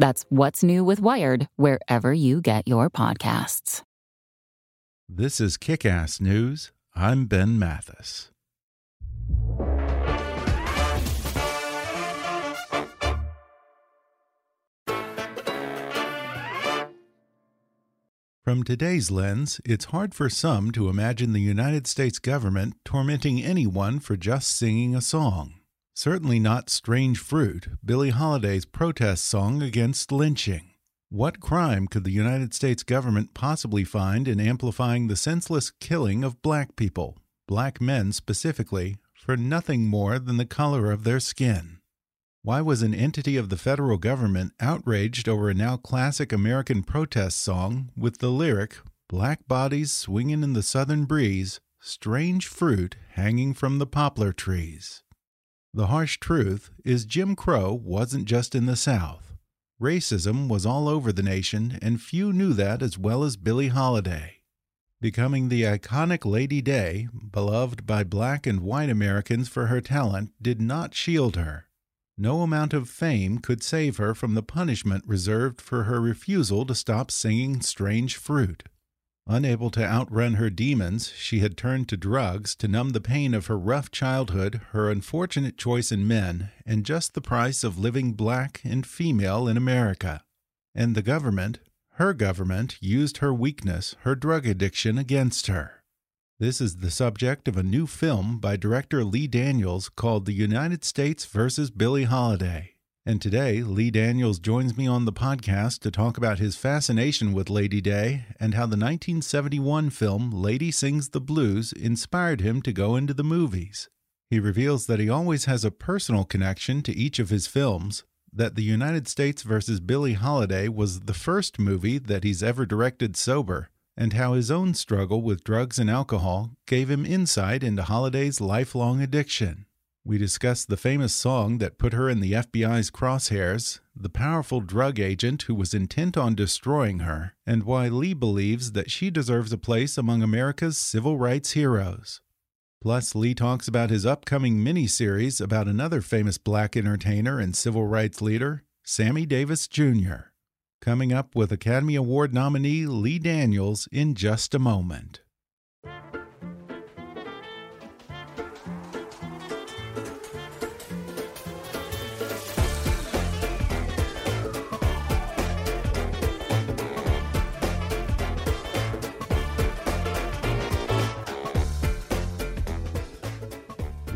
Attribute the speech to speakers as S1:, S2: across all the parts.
S1: That's What's New with Wired, wherever you get your podcasts.
S2: This is Kick Ass News. I'm Ben Mathis. From today's lens, it's hard for some to imagine the United States government tormenting anyone for just singing a song. Certainly not Strange Fruit, Billie Holiday's protest song against lynching. What crime could the United States government possibly find in amplifying the senseless killing of black people, black men specifically, for nothing more than the color of their skin? Why was an entity of the federal government outraged over a now classic American protest song with the lyric, Black bodies swinging in the southern breeze, strange fruit hanging from the poplar trees? The harsh truth is Jim Crow wasn't just in the South. Racism was all over the nation, and few knew that as well as Billie Holiday. Becoming the iconic Lady Day, beloved by black and white Americans for her talent, did not shield her. No amount of fame could save her from the punishment reserved for her refusal to stop singing Strange Fruit. Unable to outrun her demons, she had turned to drugs to numb the pain of her rough childhood, her unfortunate choice in men, and just the price of living black and female in America. And the government, her government, used her weakness, her drug addiction, against her. This is the subject of a new film by director Lee Daniels called The United States versus Billie Holiday. And today, Lee Daniels joins me on the podcast to talk about his fascination with Lady Day and how the 1971 film Lady Sings the Blues inspired him to go into the movies. He reveals that he always has a personal connection to each of his films, that The United States vs. Billie Holiday was the first movie that he's ever directed sober, and how his own struggle with drugs and alcohol gave him insight into Holiday's lifelong addiction. We discuss the famous song that put her in the FBI's crosshairs, the powerful drug agent who was intent on destroying her, and why Lee believes that she deserves a place among America's civil rights heroes. Plus, Lee talks about his upcoming miniseries about another famous black entertainer and civil rights leader, Sammy Davis Jr. Coming up with Academy Award nominee Lee Daniels in just a moment.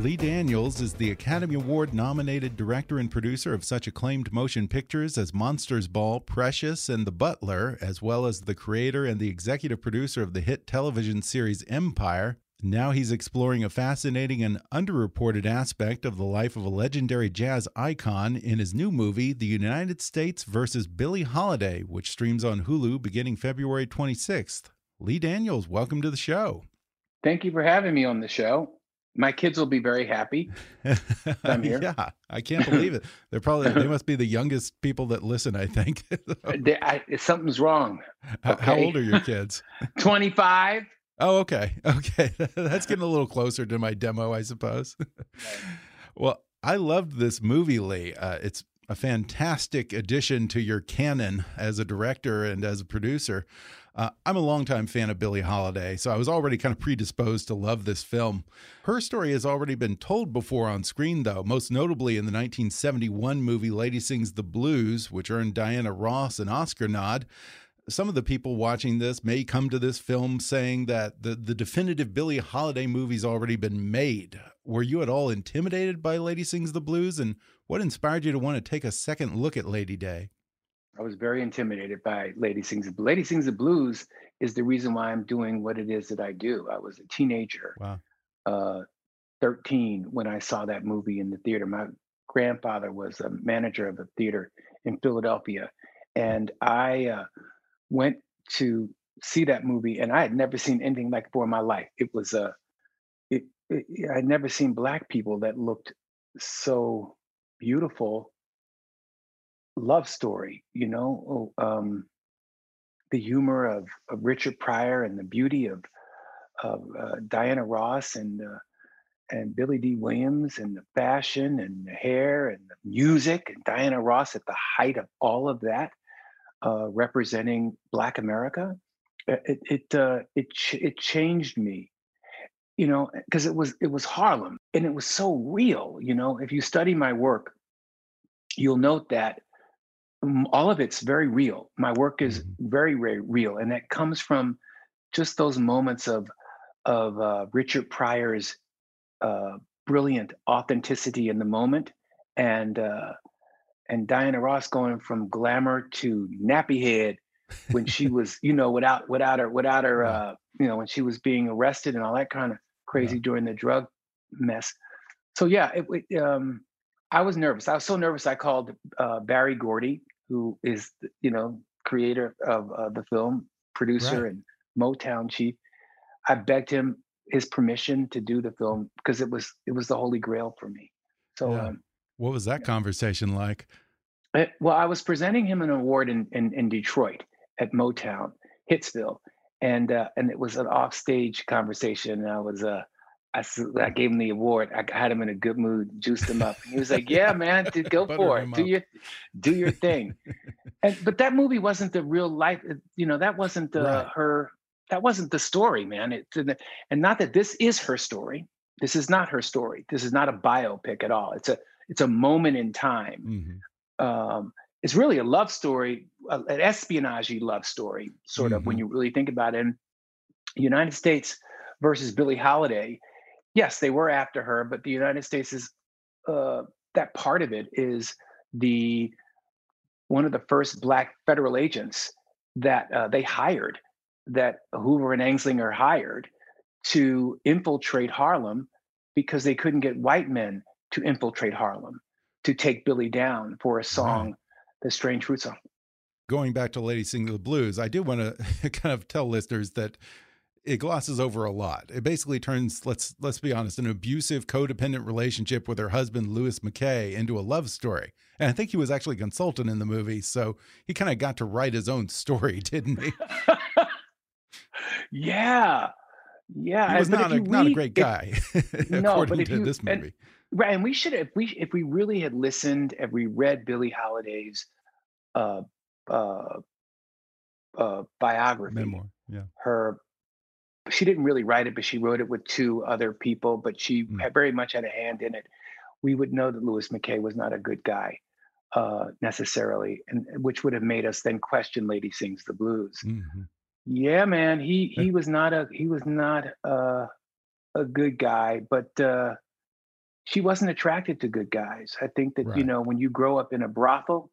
S2: Lee Daniels is the Academy Award nominated director and producer of such acclaimed motion pictures as Monsters Ball, Precious, and The Butler, as well as the creator and the executive producer of the hit television series Empire. Now he's exploring a fascinating and underreported aspect of the life of a legendary jazz icon in his new movie, The United States versus Billie Holiday, which streams on Hulu beginning February 26th. Lee Daniels, welcome to the show.
S3: Thank you for having me on the show my kids will be very happy. I'm here.
S2: yeah, I can't believe it. They're probably they must be the youngest people that listen. I think
S3: they, I, something's wrong.
S2: Okay? How old are your kids?
S3: Twenty five.
S2: Oh, okay, okay. That's getting a little closer to my demo, I suppose. well, I loved this movie, Lee. Uh, it's a fantastic addition to your canon as a director and as a producer. Uh, I'm a longtime fan of Billie Holiday, so I was already kind of predisposed to love this film. Her story has already been told before on screen, though, most notably in the 1971 movie Lady Sings the Blues, which earned Diana Ross an Oscar nod. some of the people watching this may come to this film saying that the, the definitive Billie Holiday movie's already been made. Were you at all intimidated by Lady Sings the Blues? And what inspired you to want to take a second look at Lady Day?
S3: I was very intimidated by Lady Sings the Blues. Lady Sings the Blues is the reason why I'm doing what it is that I do. I was a teenager,
S2: wow.
S3: uh, 13, when I saw that movie in the theater. My grandfather was a manager of a theater in Philadelphia. And I uh, went to see that movie, and I had never seen anything like before in my life. It was a, uh, I had never seen black people that looked so beautiful. Love story, you know, um, the humor of, of Richard Pryor and the beauty of of uh, Diana Ross and uh, and Billy Dee Williams and the fashion and the hair and the music and Diana Ross at the height of all of that uh, representing Black America, uh, it it uh, it ch- it changed me, you know, because it was it was Harlem and it was so real. You know, if you study my work, you'll note that all of it's very real. My work is mm-hmm. very very real, and that comes from just those moments of of uh, Richard Pryor's uh, brilliant authenticity in the moment and uh, and Diana Ross going from glamour to nappy head when she was, you know, without without her without her, uh, you know, when she was being arrested and all that kind of crazy yeah. during the drug mess. So yeah, it, it, um, I was nervous. I was so nervous. I called uh, Berry Gordy, who is, you know, creator of uh, the film, producer right. and Motown chief. I begged him his permission to do the film because it was it was the holy grail for me. So yeah. um,
S2: what was that conversation like?
S3: It, well, I was presenting him an award in, in, in Detroit at Motown, Hitsville, and uh, and it was an offstage conversation. And I was uh, I, I gave him the award. I had him in a good mood, juiced him up. He was like, "Yeah, man, dude, go for it. Do up. your do your thing." and but that movie wasn't the real life. You know, that wasn't the, right. her. That wasn't the story, man. It and not that this is her story. This is not her story. This is not a biopic at all. It's a it's a moment in time. Mm-hmm. Um, it's really a love story, an espionage love story, sort mm-hmm. of when mm-hmm. you really think about it. And United States versus Billie Holiday, yes, they were after her, but the United States is uh, that part of it is the one of the first black federal agents that uh, they hired, that Hoover and Anslinger hired to infiltrate Harlem because they couldn't get white men to infiltrate Harlem, to take Billie down for a song, right. the Strange Fruit song.
S2: Going back to Lady Sing the Blues, I do want to kind of tell listeners that it glosses over a lot. It basically turns let's let's be honest, an abusive codependent relationship with her husband Louis McKay into a love story. And I think he was actually a consultant in the movie, so he kind of got to write his own story, didn't he?
S3: yeah. Yeah,
S2: he was not a, read, not a great guy. If, no, but if you, this movie.
S3: And, Right, and we should if we if we really had listened and we read Billie Holiday's uh uh uh biography,
S2: memoir, yeah,
S3: her she didn't really write it, but she wrote it with two other people, but she mm. very much had a hand in it. We would know that Louis McKay was not a good guy uh, necessarily, and which would have made us then question Lady Sings the Blues. Mm-hmm. Yeah, man, he he was not a he was not uh, a good guy, but uh, she wasn't attracted to good guys. I think that, right. you know, when you grow up in a brothel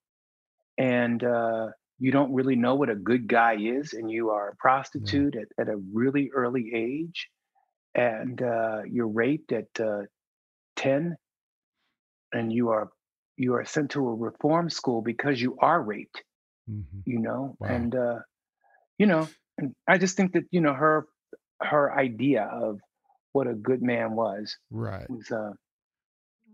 S3: and uh, you don't really know what a good guy is and you are a prostitute yeah. at, at a really early age and uh, you're raped at uh, 10 and you are you are sent to a reform school because you are raped mm-hmm. you know wow. and uh, you know and i just think that you know her her idea of what a good man was
S2: right
S3: was uh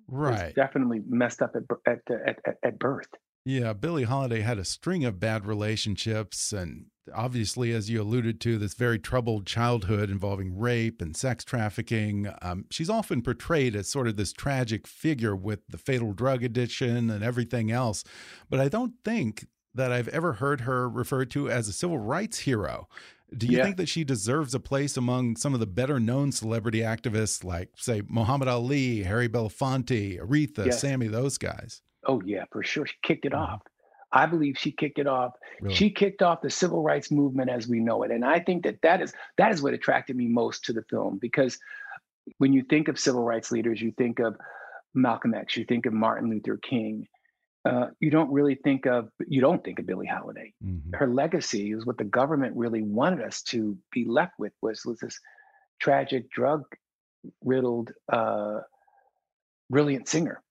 S2: right
S3: definitely messed up at, at, at, at birth
S2: yeah billie holiday had a string of bad relationships and obviously as you alluded to this very troubled childhood involving rape and sex trafficking um, she's often portrayed as sort of this tragic figure with the fatal drug addiction and everything else but i don't think that i've ever heard her referred to as a civil rights hero do you yeah. think that she deserves a place among some of the better known celebrity activists like, say, Muhammad Ali, Harry Belafonte, Aretha. Sammy, those guys?
S3: Oh, yeah, for sure. She kicked it mm -hmm. off. I believe she kicked it off. Really? She kicked off the civil rights movement as we know it, and I think that that is that is what attracted me most to the film because when you think of civil rights leaders, you think of Malcolm X, you think of Martin Luther King. Uh, you don't really think of you don't think of Billie Holiday. Mm-hmm. Her legacy is what the government really wanted us to be left with was, was this tragic drug riddled uh, brilliant singer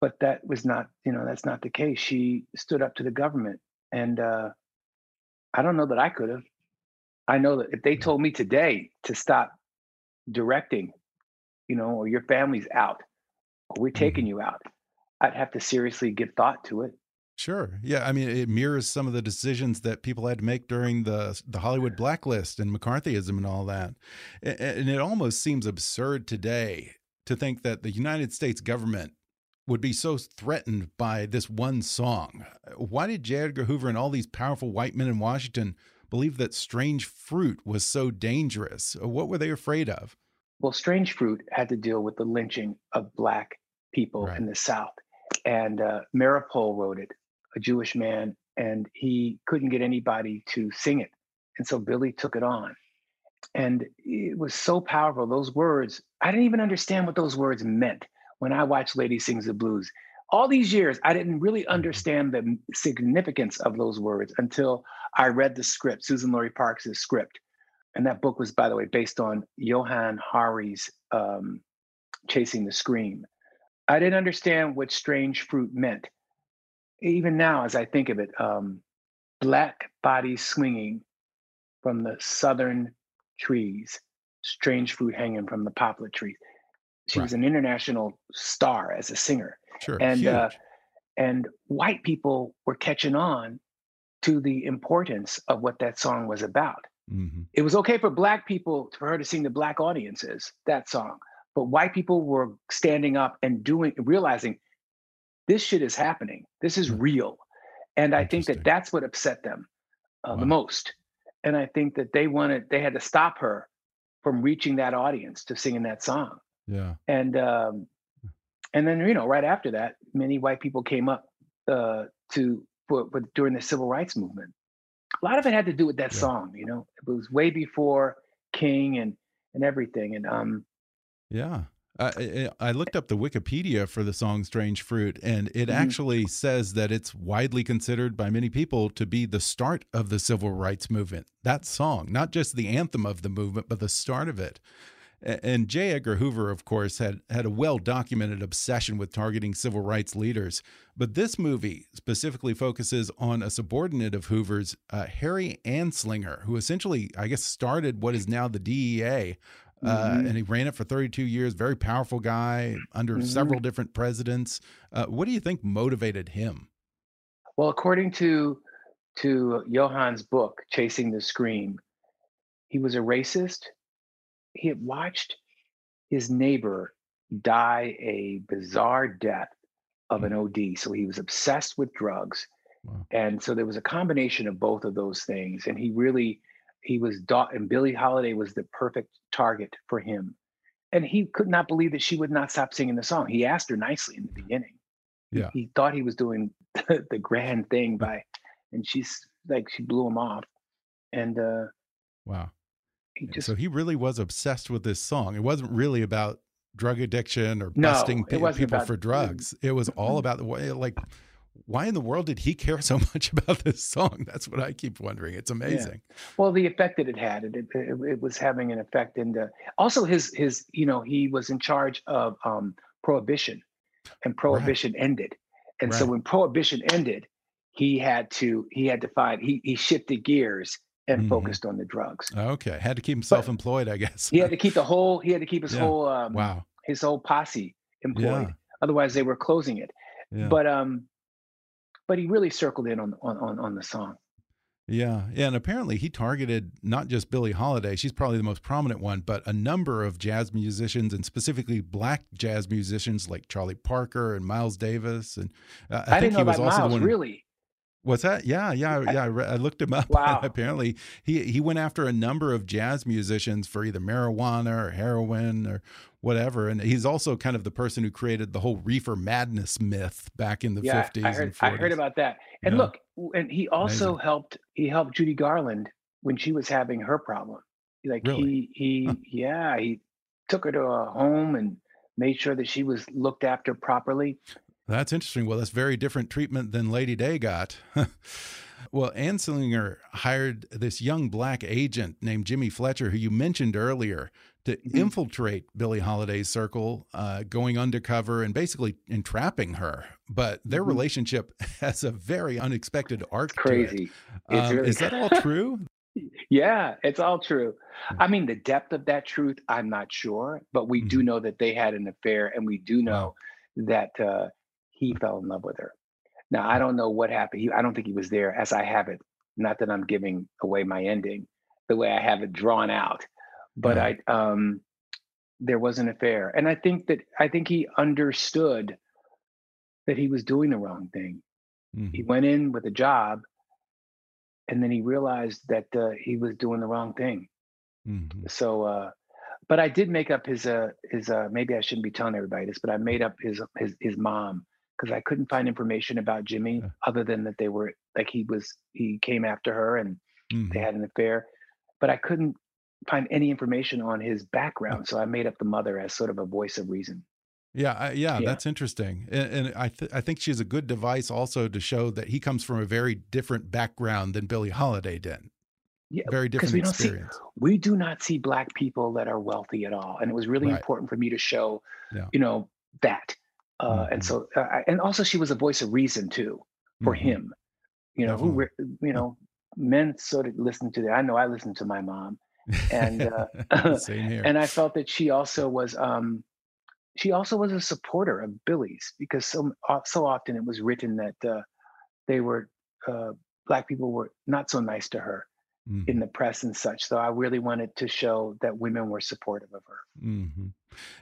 S3: but that was not you know that's not the case she stood up to the government and uh, i don't know that i could have i know that if they told me today to stop directing you know or your family's out or we're taking mm-hmm. you out i'd have to seriously give thought to it
S2: Sure. Yeah. I mean, it mirrors some of the decisions that people had to make during the the Hollywood blacklist and McCarthyism and all that. And it almost seems absurd today to think that the United States government would be so threatened by this one song. Why did J. Edgar Hoover and all these powerful white men in Washington believe that Strange Fruit was so dangerous? What were they afraid of?
S3: Well, Strange Fruit had to deal with the lynching of black people right. in the South. And uh, Meeropol wrote it, a Jewish man, and he couldn't get anybody to sing it. And so Billie took it on. And it was so powerful. Those words, I didn't even understand what those words meant when I watched Lady Sings the Blues. All these years, I didn't really mm-hmm. understand the significance of those words until I read the script, Suzan-Lori Parks' script. And that book was, by the way, based on Johann Hari's um, Chasing the Scream. I didn't understand what strange fruit meant. Even now, as I think of it, um, black bodies swinging from the southern trees, strange fruit hanging from the poplar trees she right. was an international star as a singer.
S2: Sure.
S3: And uh, and white people were catching on to the importance of what that song was about. Mm-hmm. It was okay for black people for her to sing to black audiences that song, but white people were standing up and doing realizing this shit is happening. This is real. And I think that that's what upset them uh, wow. the most. And I think that they wanted they had to stop her from reaching that audience to singing that song.
S2: Yeah.
S3: And um, and then you know right after that, many white people came up uh, to for, for, during the civil rights movement. A lot of it had to do with that yeah. song. You know, it was way before King and and everything. And um,
S2: yeah. I, I looked up the Wikipedia for the song Strange Fruit, and it mm -hmm. actually says that it's widely considered by many people to be the start of the civil rights movement. That song, not just the anthem of the movement, but the start of it. And J. Edgar Hoover, of course, had, had a well documented obsession with targeting civil rights leaders. But this movie specifically focuses on a subordinate of Hoover's, uh, Harry Anslinger, who essentially, I guess, started what is now the DEA. Uh, mm -hmm. and he ran it for 32 years. Very powerful guy under mm -hmm. several different presidents. Uh, what do you think motivated him?
S3: Well, according to to Johann's book, Chasing the Scream, he was a racist he had watched his neighbor die a bizarre death of an mm. OD. So he was obsessed with drugs. Wow. And so there was a combination of both of those things. And he really, he was, and Billie Holiday was the perfect target for him. And he could not believe that she would not stop singing the song. He asked her nicely in the beginning.
S2: Yeah.
S3: He, he thought he was doing the, the grand thing by, and she's like, she blew him off. And, uh,
S2: wow he just, so he really was obsessed with this song. It wasn't really about drug addiction or no, busting people about, for drugs. It was all about the way, like, why in the world did he care so much about this song? That's what I keep wondering. It's amazing.
S3: Yeah. Well, the effect that it had, it, it, it, was having an effect in the, also his, his, you know, he was in charge of um, prohibition and prohibition right. ended. And right. so when prohibition ended, he had to, he had to find, he, he shifted gears and mm-hmm. focused on the drugs.
S2: Okay, had to keep himself but employed, I guess.
S3: he had to keep the whole. He had to keep his
S2: yeah.
S3: whole. Um,
S2: wow.
S3: His whole posse employed. Yeah. Otherwise, they were closing it.
S2: Yeah.
S3: But um, but he really circled in on on on, on the song.
S2: Yeah, yeah, and apparently he targeted not just Billie Holiday; she's probably the most prominent one, but a number of jazz musicians, and specifically black jazz musicians like Charlie Parker and Miles Davis. And
S3: uh, I, I, think he was also Miles, the one. Really,
S2: What's that? Yeah, yeah, yeah. I, I looked him up.
S3: Wow.
S2: Apparently, he he went after a number of jazz musicians for either marijuana or heroin or whatever. And he's also kind of the person who created the whole reefer madness myth back in the
S3: yeah,
S2: 50s
S3: I heard,
S2: and 40s.
S3: I heard about that. And
S2: Yeah.
S3: look, and he also
S2: Amazing.
S3: helped. He helped Judy Garland when she was having her problem. Like
S2: Really?
S3: he, he,
S2: Huh.
S3: yeah, he took her to a home and made sure that she was looked after properly.
S2: That's interesting. Well, that's very different treatment than Lady Day got. well, Anslinger hired this young black agent named Jimmy Fletcher, who you mentioned earlier, to
S3: Mhm.
S2: infiltrate Billie Holiday's circle, uh, going undercover and basically entrapping her. But their
S3: Mhm.
S2: relationship has a very unexpected arc
S3: It's
S2: it.
S3: crazy. It's
S2: Um,
S3: really-
S2: is that all true?
S3: Yeah, it's all true.
S2: Hmm.
S3: I mean, the depth of that truth, I'm not sure, but we do know that they had an affair, and we do know that uh, he fell in love with her. Now, I don't know what happened. He, I don't think he was there as I have it. Not that I'm giving away my ending, the way I have it drawn out, but
S2: Right.
S3: I um, there was an affair, and I think that I think he understood that he was doing the wrong thing.
S2: Mhm.
S3: He went in with a job, and then he realized that uh, he was doing the wrong thing.
S2: Mhm.
S3: So, uh, but I did make up his uh his uh maybe I shouldn't be telling everybody this, but I made up his his his mom because I couldn't find information about Jimmy
S2: Yeah.
S3: other than that they were like he was he came after her and they
S2: Mhm.
S3: had an affair, but I couldn't find any information on his background, so I made up the mother as sort of a voice of reason.
S2: Yeah, I, yeah,
S3: Yeah.
S2: that's interesting, and, and I th I think she's a good device also to show that he comes from a very different background than Billie Holiday did.
S3: Yeah,
S2: Very different
S3: we don't see
S2: experience.
S3: we do not see black people that are wealthy at all, and it was really
S2: Right.
S3: important for me to show,
S2: Yeah.
S3: you know, that. Uh, And
S2: Mhm.
S3: so, uh, and also, she was a voice of reason too for
S2: Mhm.
S3: him. You know, who
S2: Definitely.
S3: you know, men sort of listen to that. I know I listened to my mom, and uh, and I felt that she also was um, she also was a supporter of Billie's because so so often it was written that uh, they were uh, black people were not so nice to her
S2: Mhm.
S3: in the press and such. So I really wanted to show that women were supportive of her.
S2: Mhm.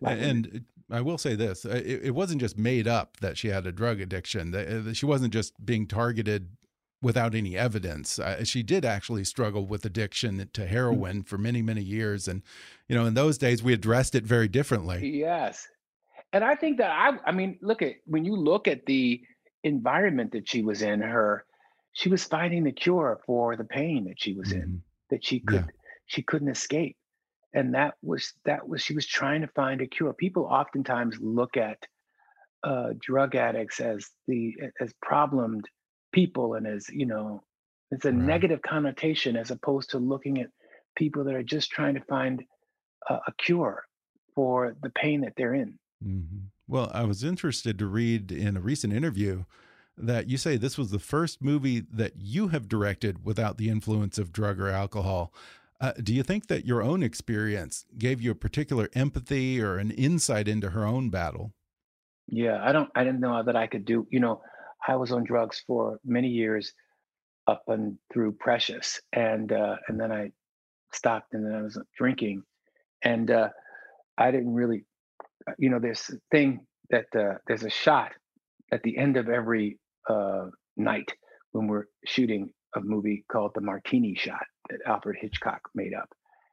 S3: Black women.
S2: And I will say this: uh, it, it wasn't just made up that she had a drug addiction. That- uh, She wasn't just being targeted without any evidence. Uh, she did actually struggle with addiction
S3: Mm.
S2: to heroin for many, many years, and you know, in those days, we addressed it very differently.
S3: Yes. And I think that I I mean, look at when you look at the environment that she was in, her she was finding the cure for the pain that she was in,
S2: Mhm.
S3: that she
S2: Yeah.
S3: could she couldn't escape. And that was that was she was trying to find a cure. People oftentimes look at uh, drug addicts as the as problemed people and as you know it's a
S2: Right.
S3: negative connotation as opposed to looking at people that are just trying to find a, a cure for the pain that they're in.
S2: Mhm. Well, I was interested to read in a recent interview that you say this was the first movie that you have directed without the influence of drug or alcohol. Uh, do you think that your own experience gave you a particular empathy or an insight into her own battle?
S3: Yeah, I don't I didn't know that I could do, you know, I was on drugs for many years up and through Precious and uh and then I stopped and then I was drinking and uh I didn't really uh, you know there's a thing that uh there's a shot at the end of every uh night when we're shooting a movie called The Martini Shot that Alfred Hitchcock made up.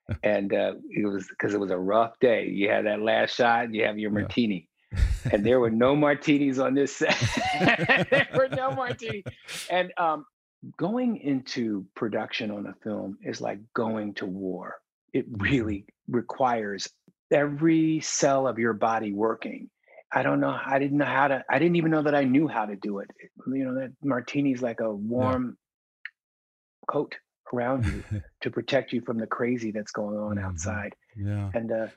S3: And uh it was because it was a rough day. You had that last shot, you have your
S2: Yeah.
S3: martini and there were no martinis on this set. there were no martinis. And um, going into production on a film is like going to war. It really requires every cell of your body working. I don't know. I didn't know how to. I didn't even know that I knew how to do it. You know, that martini's like a warm coat around you to protect you from the crazy that's going on
S2: Mhm.
S3: outside.
S2: yeah,
S3: And uh,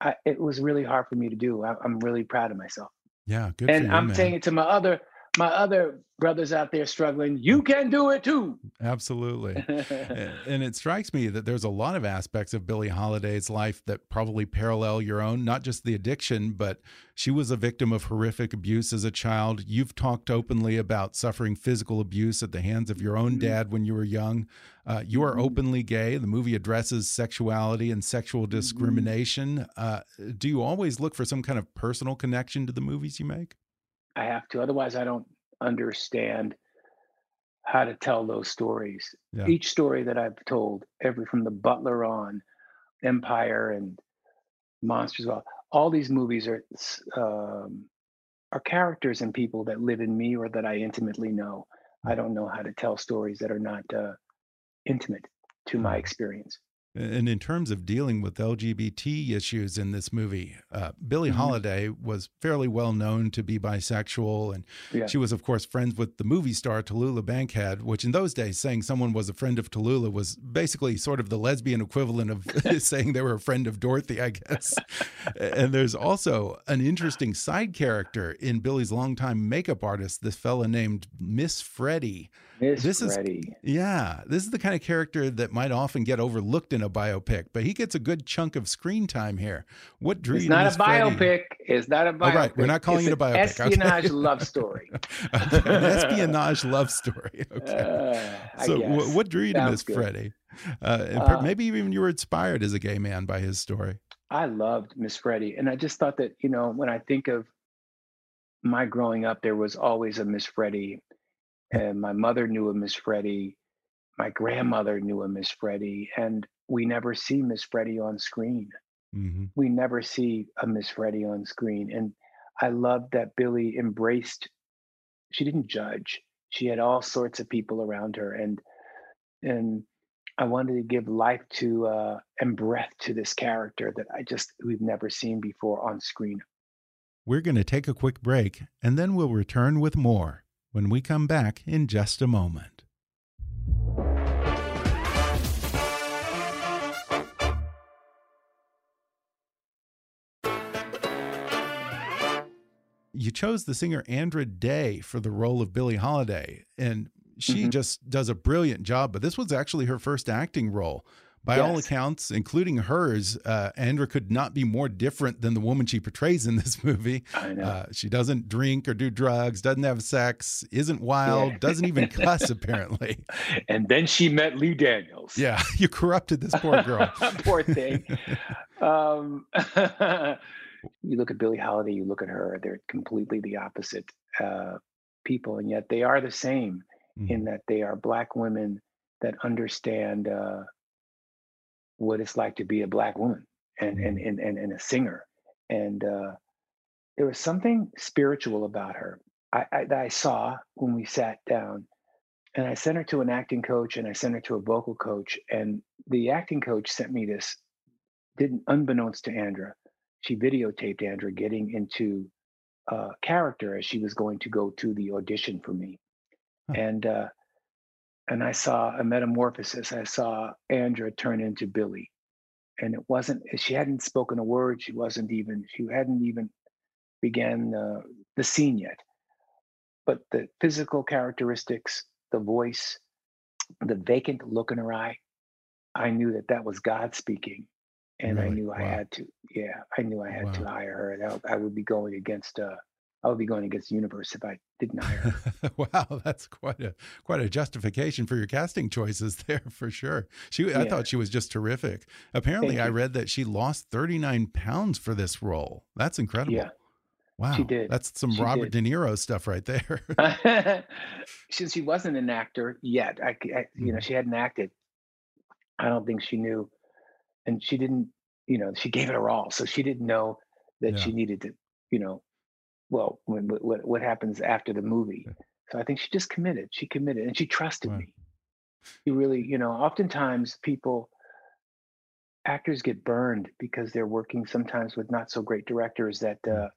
S3: I, it was really hard for me to do. I, I'm really proud of myself
S2: yeah, good.
S3: and
S2: you,
S3: I'm
S2: man.
S3: saying it to my other my other brothers out there struggling. You can do it too.
S2: absolutely. And it strikes me that there's a lot of aspects of Billie Holiday's life that probably parallel your own, not just the addiction, but she was a victim of horrific abuse as a child. You've talked openly about suffering physical abuse at the hands of your own
S3: Mhm.
S2: dad when you were young. Uh, you are
S3: Mhm.
S2: openly gay. The movie addresses sexuality and sexual discrimination. Uh, do you always look for some kind of personal connection to the movies you make?
S3: I have to, otherwise I don't understand how to tell those stories.
S2: Yeah.
S3: Each story that I've told, every from the Butler on, Empire and Monsters, all, all these movies are um, are characters and people that live in me or that I intimately know. I don't know how to tell stories that are not uh, intimate to my experience.
S2: And in terms of dealing with LGBT issues in this movie, uh, Billie
S3: Mhm.
S2: Holiday was fairly well known to be bisexual, and
S3: Yeah.
S2: she was, of course, friends with the movie star Tallulah Bankhead. Which, in those days, saying someone was a friend of Tallulah was basically sort of the lesbian equivalent of saying they were a friend of Dorothy, I guess. and there's also an interesting side character in Billie's longtime makeup artist, this fella named Miss Freddie.
S3: Miss
S2: This is-. Yeah, this is the kind of character that might often get overlooked in a biopic, but he gets a good chunk of screen time here. What drew
S3: It's
S2: you
S3: not
S2: Miss
S3: a biopic. It's not a biopic.
S2: Oh, right. We're not calling
S3: It's
S2: it a biopic. Okay.
S3: Espionage love story.
S2: Okay, espionage love story. Okay.
S3: Uh,
S2: so, what drew you to Miss
S3: good.
S2: Freddie? Uh,
S3: Uh,
S2: maybe even you were inspired as a gay man by his story.
S3: I loved Miss Freddie, and I just thought that you know when I think of my growing up, there was always a Miss Freddie, and my mother knew a Miss Freddie, my grandmother knew a Miss Freddie, and we never see Miss Freddie on screen.
S2: hmm
S3: we never see a Miss Freddie on screen. And I loved that Billie embraced, she didn't judge. She had all sorts of people around her. And and I wanted to give life to uh, and breath to this character that I just we've never seen before on screen.
S2: We're going to take a quick break, and then we'll return with more when we come back in just a moment. You chose the singer Andra Day for the role of Billie Holiday, and she
S3: Mhm.
S2: just does a brilliant job. But this was actually her first acting role. By all accounts, including hers, uh, Andra could not be more different than the woman she portrays in this movie.
S3: I know.
S2: Uh, she doesn't drink or do drugs, doesn't have sex, isn't wild,
S3: Yeah.
S2: doesn't even cuss, apparently.
S3: and then she met Lee Daniels.
S2: Yeah, you corrupted this poor girl.
S3: Poor thing. um, you look at Billie Holiday, you look at her, they're completely the opposite uh, people, and yet they are the same
S2: Mhm.
S3: in that they are Black women that understand uh, what it's like to be a Black woman and, and, and, and, and a singer. And uh, there was something spiritual about her I, I, that I saw when we sat down. And I sent her to an acting coach and I sent her to a vocal coach. And the acting coach sent me this, didn't unbeknownst to Andra, she videotaped Andra getting into uh, character as she was going to go to the audition for me.
S2: Huh.
S3: And uh, and I saw a metamorphosis. I saw Andra turn into Billie. And it wasn't, she hadn't spoken a word. She wasn't even, she hadn't even began uh, the scene yet. But the physical characteristics, the voice, the vacant look in her eye, I knew that that was God speaking. And I
S2: Really?
S3: knew I had to, yeah, I knew I had to hire her. I, I would be going against, uh, I would be going against the universe if I didn't hire her.
S2: wow, that's quite a quite a justification for your casting choices there for sure. She, I
S3: Yeah.
S2: thought she was just terrific. Apparently, I read that she lost thirty nine pounds for this role. That's incredible.
S3: Yeah.
S2: Wow, she
S3: did.
S2: That's some
S3: She
S2: Robert
S3: did.
S2: De Niro stuff right there.
S3: Since she wasn't an actor yet, I, I- you know,
S2: Mhm.
S3: she hadn't acted. I don't think she knew, and she didn't, you know, she gave it her all. So she didn't know that
S2: Yeah.
S3: she needed to, you know, well, when, what, what what happens after the movie. So I think she just committed. She committed, and she trusted
S2: Wow.
S3: me. She really, you know, oftentimes people, actors get burned because they're working sometimes with not so great directors that, uh,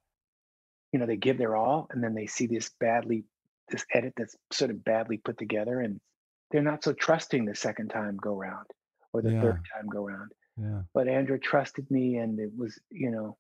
S3: you know, they give their all, and then they see this badly, this edit that's sort of badly put together, and they're not so trusting the second time go round or the third time go round.
S2: yeah.
S3: But Andra trusted me, and it was, you know,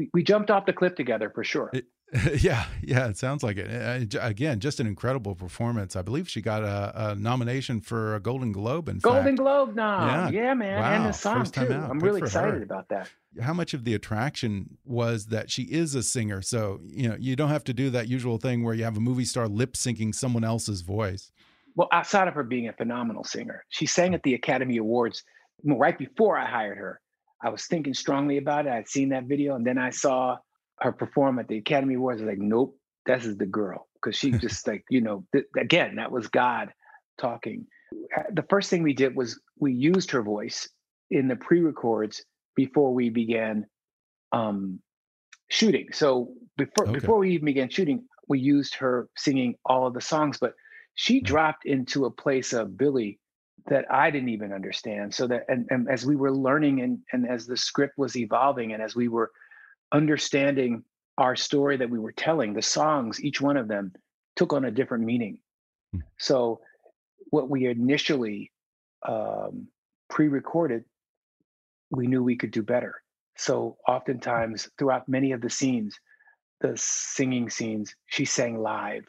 S3: we, we jumped off the cliff together for sure.
S2: It- yeah, yeah, it sounds like it. Again, just an incredible performance. I believe she got a, a nomination for a Golden Globe. In
S3: Golden
S2: fact,
S3: Globe nom,
S2: Yeah.
S3: yeah, man, and
S2: Wow,
S3: the song
S2: first time
S3: too.
S2: out.
S3: I'm
S2: Good
S3: really excited
S2: her.
S3: about that.
S2: how much of the attraction was that she is a singer? So you know, you don't have to do that usual thing where you have a movie star lip syncing someone else's voice.
S3: Well, outside of her being a phenomenal singer, she sang hmm. at the Academy Awards right before I hired her. I was thinking strongly about it. I'd seen that video, and then I saw her perform at the Academy Awards. I was like, nope, this is the girl. because she just like you know th- again that was God talking. Uh, the first thing we did was we used her voice in the pre-records before we began um, shooting. So before okay. before we even began shooting, we used her singing all of the songs, but she dropped into a place of Billie that I didn't even understand. So that and, and as we were learning and and as the script was evolving and as we were understanding our story that we were telling, the songs, each one of them took on a different meaning. Hmm. So what we initially um, pre-recorded, we knew we could do better. So oftentimes throughout many of the scenes, the singing scenes, she sang live.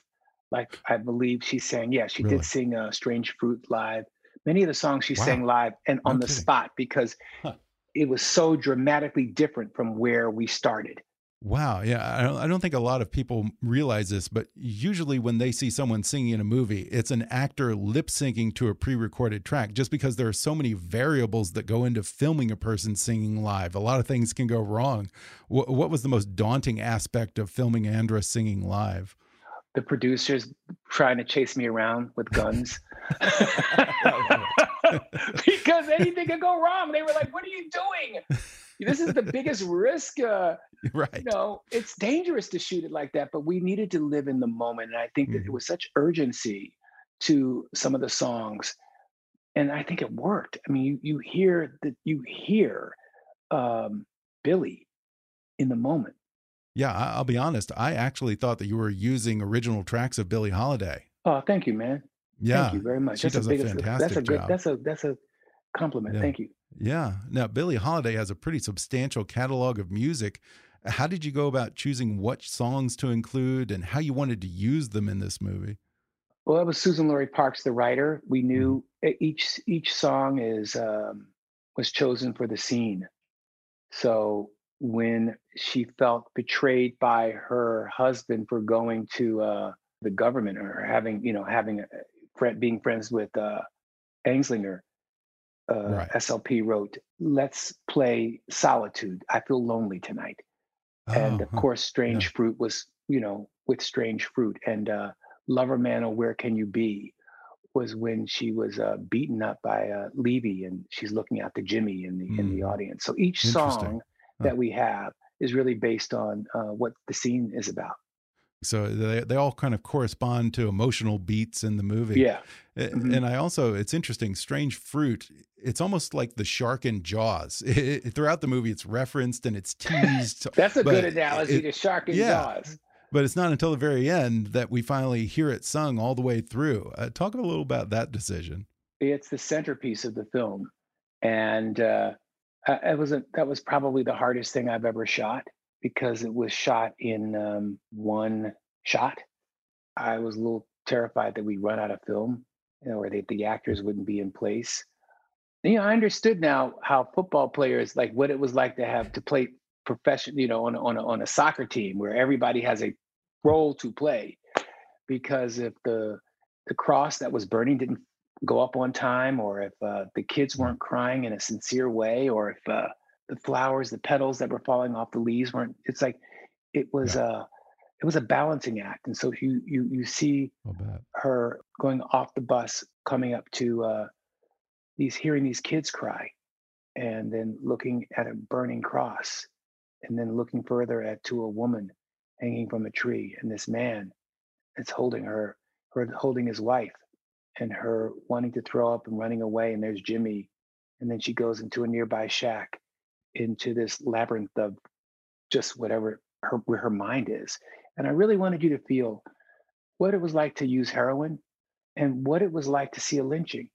S3: Like I believe she sang, yeah, she really? did sing uh, "Strange Fruit" live. Many of the songs she wow. sang live and on the spot because huh. it was so dramatically different from where we started.
S2: Wow. Yeah. I don't, I don't think a lot of people realize this, but usually when they see someone singing in a movie, it's an actor lip syncing to a pre recorded track just because there are so many variables that go into filming a person singing live. A lot of things can go wrong. What, what was the most daunting aspect of filming Andra singing live?
S3: The producers trying to chase me around with guns. because anything could go wrong. They were like, What are you doing? this is the biggest risk. Uh,
S2: right.
S3: You know, it's dangerous to shoot it like that, but we needed to live in the moment. And I think mm-hmm. that it mm-hmm. was such urgency to some of the songs. And I think it worked. I mean, you, you hear that you hear um, Billie in the moment.
S2: Yeah, I'll be honest. I actually thought that you were using original tracks of Billie Holiday.
S3: Oh, thank you, man.
S2: Yeah,
S3: thank you very much.
S2: She that's does a, biggest, fantastic
S3: that's a
S2: good,
S3: job. That's a that's a compliment.
S2: Yeah.
S3: Thank you.
S2: Yeah. Now, Billie Holiday has a pretty substantial catalog of music. How did you go about choosing what songs to include and how you wanted to use them in this movie?
S3: Well, that was Suzan-Lori Parks, the writer. We knew mm. each each song is um, was chosen for the scene. So when she felt betrayed by her husband for going to uh, the government or having, you know, having a, being friends with uh, Anslinger, uh, right. SLP wrote, "Let's play Solitude. I feel lonely tonight." Oh, and of course, Strange yeah. Fruit was, you know, with Strange Fruit and uh, Lover Man or Where Can You Be was when she was uh, beaten up by uh, Levy and she's looking out to Jimmy in the mm. in the hmm. audience. So each song huh. that we have is really based on uh, what the scene is about.
S2: So they they all kind of correspond to emotional beats in the movie.
S3: Yeah.
S2: Mm -hmm. And I also it's interesting strange fruit it's almost like the shark in jaws. It, it, throughout the movie it's referenced and it's teased.
S3: That's a good analogy it, to shark in yeah, jaws.
S2: But it's not until the very end that we finally hear it sung all the way through. Uh, talk a little about that decision.
S3: It's the centerpiece of the film. And uh, it was a, that was probably the hardest thing I've ever shot because it was shot in um, one shot. I was a little terrified that we'd run out of film, you know, or that the actors wouldn't be in place. You know, I understood now how football players like what it was like to have to play profession, you know, on on a, on a soccer team where everybody has a role to play. Because if the the cross that was burning didn't go up on time, or if uh, the kids weren't crying in a sincere way, or if uh, the flowers, the petals that were falling off the leaves weren't. It's like it was yeah. a it was a balancing act, and so you you you see her going off the bus, coming up to uh, these hearing these kids cry, and then looking at a burning cross, and then looking further at to a woman hanging from a tree, and this man that's holding her, her holding his wife, and her wanting to throw up and running away, and there's Jimmy, and then she goes into a nearby shack into this labyrinth of just whatever her where her mind is. And I really wanted you to feel what it was like to use heroin and what it was like to see a lynching.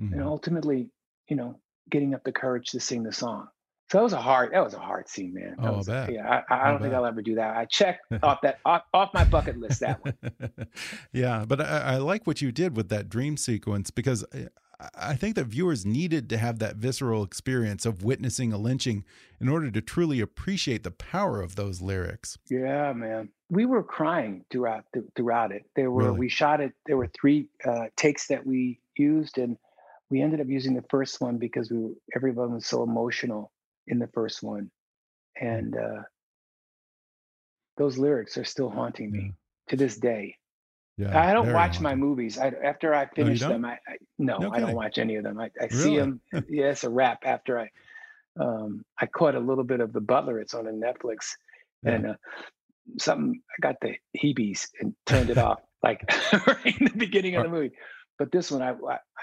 S3: Mm-hmm. And ultimately, you know, getting up the courage to sing the song. So that was a hard, that was a hard scene, man. That
S2: oh,
S3: was,
S2: bad.
S3: Yeah, I, I don't think I'll ever do that. I checked off that off, off my bucket list that one.
S2: yeah, but I, I, like what you did with that dream sequence because uh, I think that viewers needed to have that visceral experience of witnessing a lynching in order to truly appreciate the power of those lyrics.
S3: Yeah, man. We were crying throughout throughout it. There were really? we shot it. There were three uh, takes that we used, and we ended up using the first one because we were, everyone was so emotional in the first one, and uh, those lyrics are still haunting me yeah. to this day.
S2: Yeah,
S3: I don't watch my movies. I, after I finish them, I, I no,
S2: No
S3: I don't watch any of them. I, I see
S2: Really?
S3: them. yeah, it's a wrap. After I, um, I caught a little bit of the Butler. It's on a Netflix,
S2: Yeah.
S3: and uh, something I got the heebies and turned it off like right in the beginning of the movie. But this one, I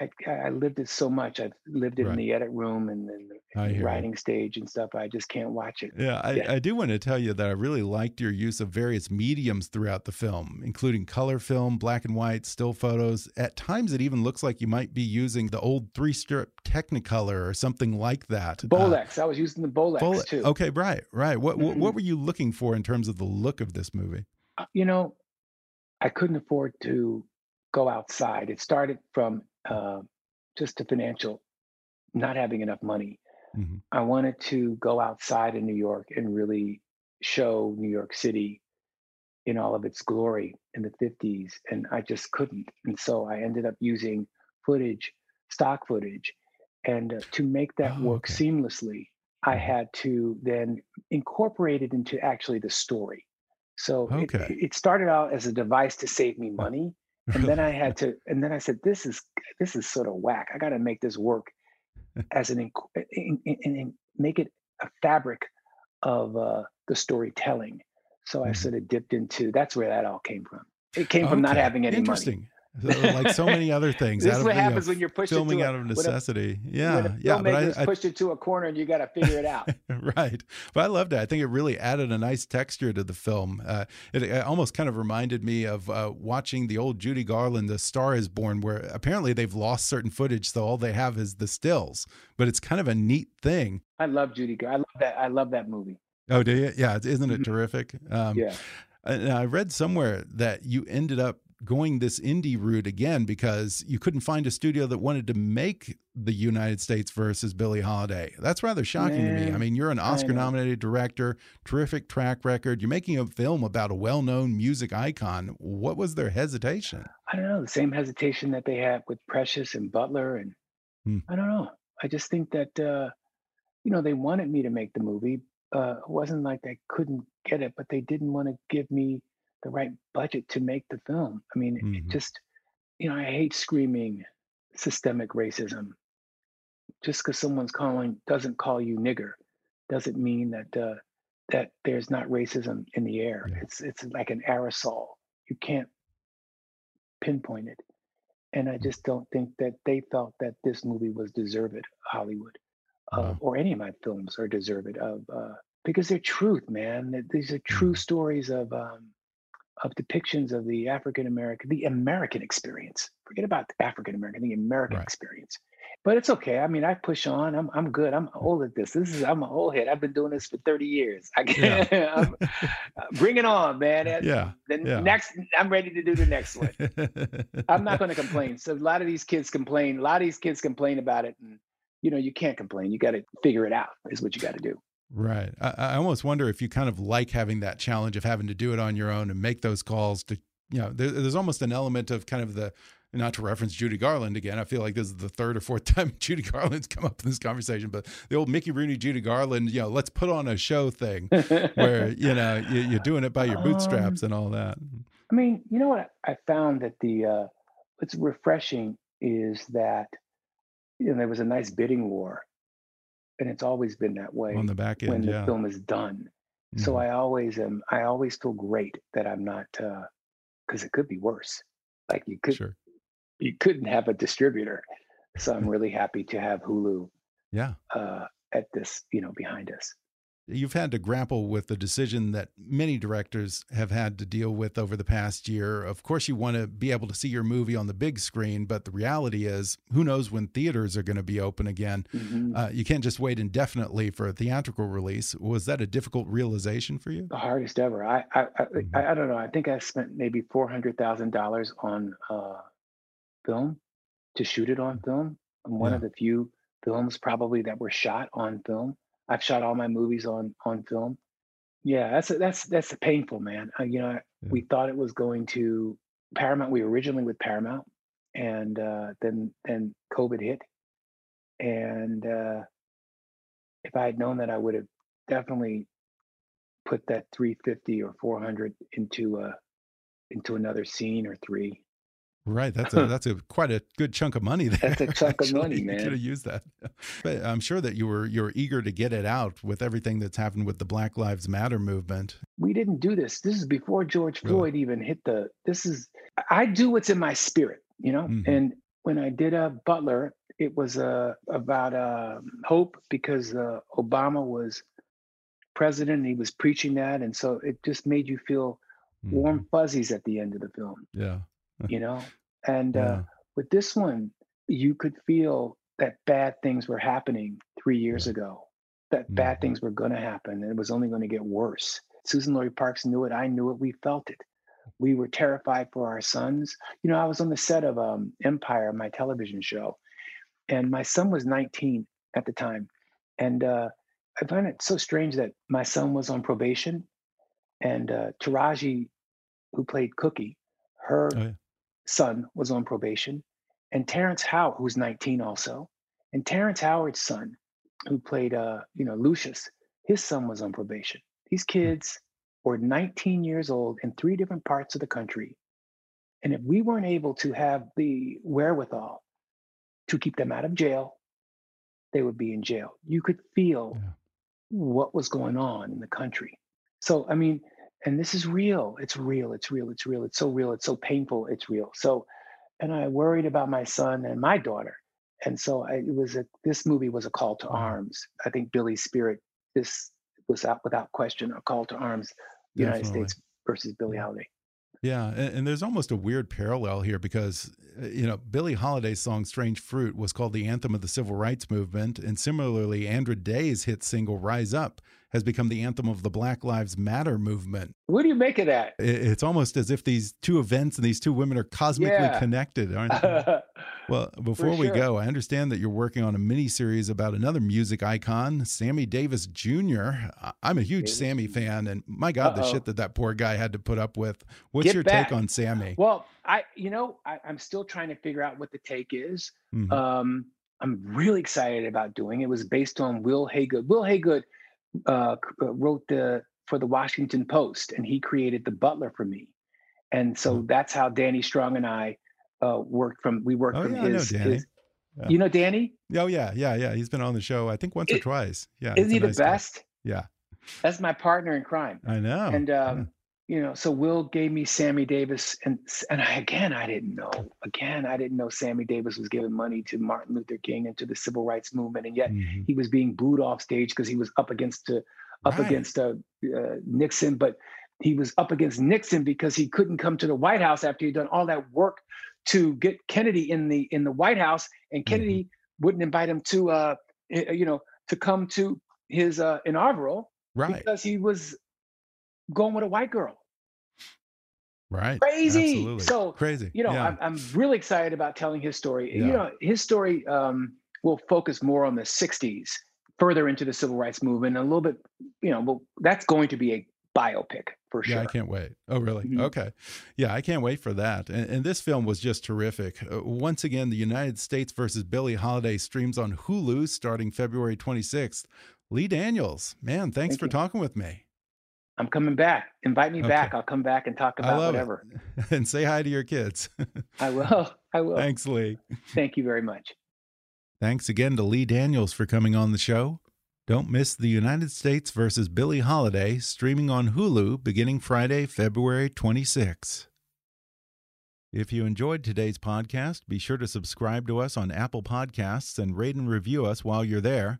S3: I I lived it so much. I've lived it
S2: Right.
S3: in the edit room and then the writing stage and stuff. I just can't watch it.
S2: Yeah, I,
S3: Yeah.
S2: I do want to tell you that I really liked your use of various mediums throughout the film, including color film, black and white, still photos. At times, it even looks like you might be using the old three strip Technicolor or something like that. Uh,
S3: I was using the Bolex
S2: Bole-
S3: too.
S2: Okay, right, right. What, what
S3: Mhm.
S2: what were you looking for in terms of the look of this movie?
S3: uh, you know, I couldn't afford to go outside. It started from uh, just a financial, not having enough money.
S2: Mhm.
S3: I wanted to go outside in New York and really show New York City in all of its glory in the 50s. And I just couldn't. And so I ended up using footage, stock footage. And uh, to make that
S2: Oh,
S3: work
S2: okay.
S3: seamlessly, I
S2: Mhm.
S3: had to then incorporate it into actually the story. So it,
S2: Okay.
S3: it started out as a device to save me money. And then I had to, and then I said, this is this is sort of whack. I got to make this work as an in, in, in, make it a fabric of uh, the storytelling. So I
S2: Mhm.
S3: sort of dipped into. That's where that all came from. It came from not having any money.
S2: Interesting. Like so many other things.
S3: This
S2: out
S3: is
S2: of,
S3: what
S2: you know,
S3: happens when you're pushed
S2: filming
S3: into a-
S2: out of
S3: a-
S2: necessity.
S3: when
S2: yeah,
S3: a
S2: yeah. But I, I
S3: pushed into a corner and you got to figure it out.
S2: right. But I loved it. I think it really added a nice texture to the film. Uh, it, it almost kind of reminded me of uh, watching the old Judy Garland, The Star is Born, where apparently they've lost certain footage, so all they have is the stills. But it's kind of a neat thing.
S3: I love Judy. I love that. I love that movie.
S2: Oh, do you? Yeah, isn't it
S3: Mhm.
S2: terrific? Um,
S3: Yeah.
S2: And I read somewhere that you ended up going this indie route again because you couldn't find a studio that wanted to make the United States versus Billie Holiday. That's rather shocking to me. I mean, you're an. Oscar nominated director, terrific track record. You're making a film about a well known music icon. What was their hesitation?
S3: I don't know, the same hesitation that they had with Precious and Butler. And
S2: Hmm.
S3: I don't know. I just think that, uh, you know, they wanted me to make the movie. Uh, it wasn't like they couldn't get it, but they didn't want to give me the right budget to make the film. I mean,
S2: Mhm.
S3: it just, you know, I hate screaming systemic racism. Just because someone's calling doesn't call you nigger doesn't mean that uh, that there's not racism in the air.
S2: Yeah.
S3: It's it's like an aerosol. You can't pinpoint it. And I just don't think that they felt that this movie was deserved Hollywood, uh,
S2: Wow.
S3: or any of my films are deserved of, uh, because they're truth, man. These are true
S2: Mhm.
S3: stories of um, of depictions of the African American, the American experience. Forget about the African American, the American
S2: Right.
S3: experience. But it's okay. I mean, I push on. I'm I'm good. I'm old at this. This is I'm an old head. I've been doing this for 30 years. I
S2: Yeah.
S3: can I'm, uh, bring it on, man.
S2: Yeah,
S3: The
S2: yeah.
S3: next, I'm ready to do the next one. I'm not going to complain. So a lot of these kids complain. A lot of these kids complain about it, and you know you can't complain. You got to figure it out. Is what you got to do.
S2: Right. I, I almost wonder if you kind of like having that challenge of having to do it on your own and make those calls to, you know, there, there's almost an element of kind of the, not to reference Judy Garland again. I feel like this is the third or fourth time Judy Garland's come up in this conversation, but the old Mickey Rooney, Judy Garland, you know, let's put on a show thing where, you know, you, you're doing it by your bootstraps
S3: Um,
S2: and all that.
S3: I mean, you know what? I found that the uh, what's refreshing is that you know there was a nice bidding war, and it's always been that way
S2: On the back end when
S3: the
S2: yeah.
S3: film is done. So
S2: Mhm.
S3: I always am. I always feel great that I'm not because it could be worse. Like you could
S2: Sure.
S3: you couldn't have a distributor. So I'm really happy to have Hulu
S2: Yeah.
S3: uh, at this, you know, behind us.
S2: You've had to grapple with the decision that many directors have had to deal with over the past year. Of course, you want to be able to see your movie on the big screen, but the reality is, who knows when theaters are going to be open again?
S3: Mhm.
S2: Uh, you can't just wait indefinitely for a theatrical release. Was that a difficult realization for you?
S3: the hardest ever. I I, I
S2: Mhm.
S3: I I don't know. I think I spent maybe four hundred thousand dollars on uh, film to shoot it on film. I'm one
S2: Yeah.
S3: of the few films probably that were shot on film. I've shot all my movies on on film. Yeah, that's that's that's painful, man. Uh, you know,
S2: Yeah.
S3: we thought it was going to Paramount. We originally with Paramount, and uh, then then COVID hit, and uh, if I had known that, I would have definitely put that 350 or 400 into a into another scene or three.
S2: Right, that's a that's a quite a good chunk of money there.
S3: That's a chunk
S2: actually.
S3: of money, man.
S2: You could have used that, but I'm sure that you were you were eager to get it out with everything that's happened with the Black Lives Matter movement.
S3: We didn't do this. This is before George Floyd really? even hit the. This is I do what's in my spirit, you know. Mm -hmm. And when I did a Butler, it was uh, about uh, hope because uh, Obama was president. he was preaching that, and so it just made you feel mm -hmm. warm fuzzies at the end of the film.
S2: Yeah,
S3: you know. And uh, with this one, you could feel that bad things were happening three years yeah. ago. That mm -hmm. bad mm-hmm. things were going to happen, and it was only going to get worse. Suzan-Lori Parks knew it. I knew it. We felt it we were terrified for our sons. You know, I was on the set of um, Empire, my television show, and my son was 19 at the time. And uh, I find it so strange that my son was on probation, and uh, Taraji, who played Cookie, her oh, yeah. Son was on probation, and Terrence Howard, who's 19 also, and Terrence Howard's son, who played, uh, you know, Lucius, his son was on probation. These hmm. kids were 19 years old in three different parts of the country. And if we weren't able to have the wherewithal to keep them out of jail, they would be in jail. You could feel yeah. what was going on in the country. So, I mean, and this is real. It's real. It's real. It's real. It's so real. It's so painful. It's real. So, and I worried about my son and my daughter. And so I, it was a, this movie was a call to arms. I think Billie's spirit, this was out without question a call to arms, United States versus Billie Holiday.
S2: Yeah, and, and, there's almost a weird parallel here because uh, you know Billie Holiday's song "Strange Fruit" was called the anthem of the civil rights movement, and similarly, Andra Day's hit single "Rise Up" has become the anthem of the Black Lives Matter movement.
S3: What do you make of that?
S2: It's almost as if these two events and these two women are cosmically yeah. connected, aren't they? well, before we go, I understand that you're working on a mini series about another music icon, Sammy Davis Jr. I'm a huge Davis. Sammy fan, and my God, uh -oh. the shit that that poor guy had to put up with. What's Get your back. take on Sammy?
S3: Well, I, you know, I, am still trying to figure out what the take is. Mm -hmm. um, I'm really excited about doing. It was based on Wil Haygood. Wil Haygood uh, uh, wrote the for the Washington Post, and he created the Butler for me, and so that's how Danny Strong and I uh, worked from. We worked oh, from
S2: yeah,
S3: his.
S2: I know Danny.
S3: His, yeah. You know Danny?
S2: Oh yeah, yeah, yeah. He's been on the show, I think once it, or twice. Yeah,
S3: isn't he the best? Guy.
S2: Yeah,
S3: that's my partner in crime.
S2: I know.
S3: And um, you know, so Wil gave me Sammy Davis, and and I, again, I didn't know. Again, I didn't know Sammy Davis was giving money to Martin Luther King and to the civil rights movement, and yet mm-hmm. he was being booed off stage because he was up against uh, up right. against uh, uh, Nixon, but he was up against Nixon because he couldn't come to the White House after he'd done all that work to get Kennedy in the in the White House, and Kennedy mm-hmm. wouldn't invite him to uh, you know to come to his uh, inaugural
S2: right
S3: because he was going with a white girl
S2: Right.
S3: Crazy.
S2: Absolutely.
S3: So
S2: crazy.
S3: You know,
S2: yeah.
S3: I'm, I'm really excited about telling his story.
S2: Yeah.
S3: You know, his story um, will focus more on the 60s, further into the civil rights movement, a little bit, you know, well, that's going to be a biopic for sure.
S2: Yeah, I can't wait. Oh, really? Mm -hmm. Okay. Yeah, I can't wait for that. And, and this film was just terrific. Uh, once again, the United States versus Billie Holiday streams on Hulu starting February 26th. Lee Daniels, man, thanks Thank for you. talking with me.
S3: I'm coming back. Invite me okay. back. I'll come back and talk about whatever.
S2: And say hi to your kids.
S3: I will. I will.
S2: Thanks, Lee.
S3: Thank you very much.
S2: Thanks again to Lee Daniels for coming on the show. Don't miss the United States versus Billie Holiday streaming on Hulu beginning Friday, February 26. If you enjoyed today's podcast, be sure to subscribe to us on Apple Podcasts and rate and review us while you're there.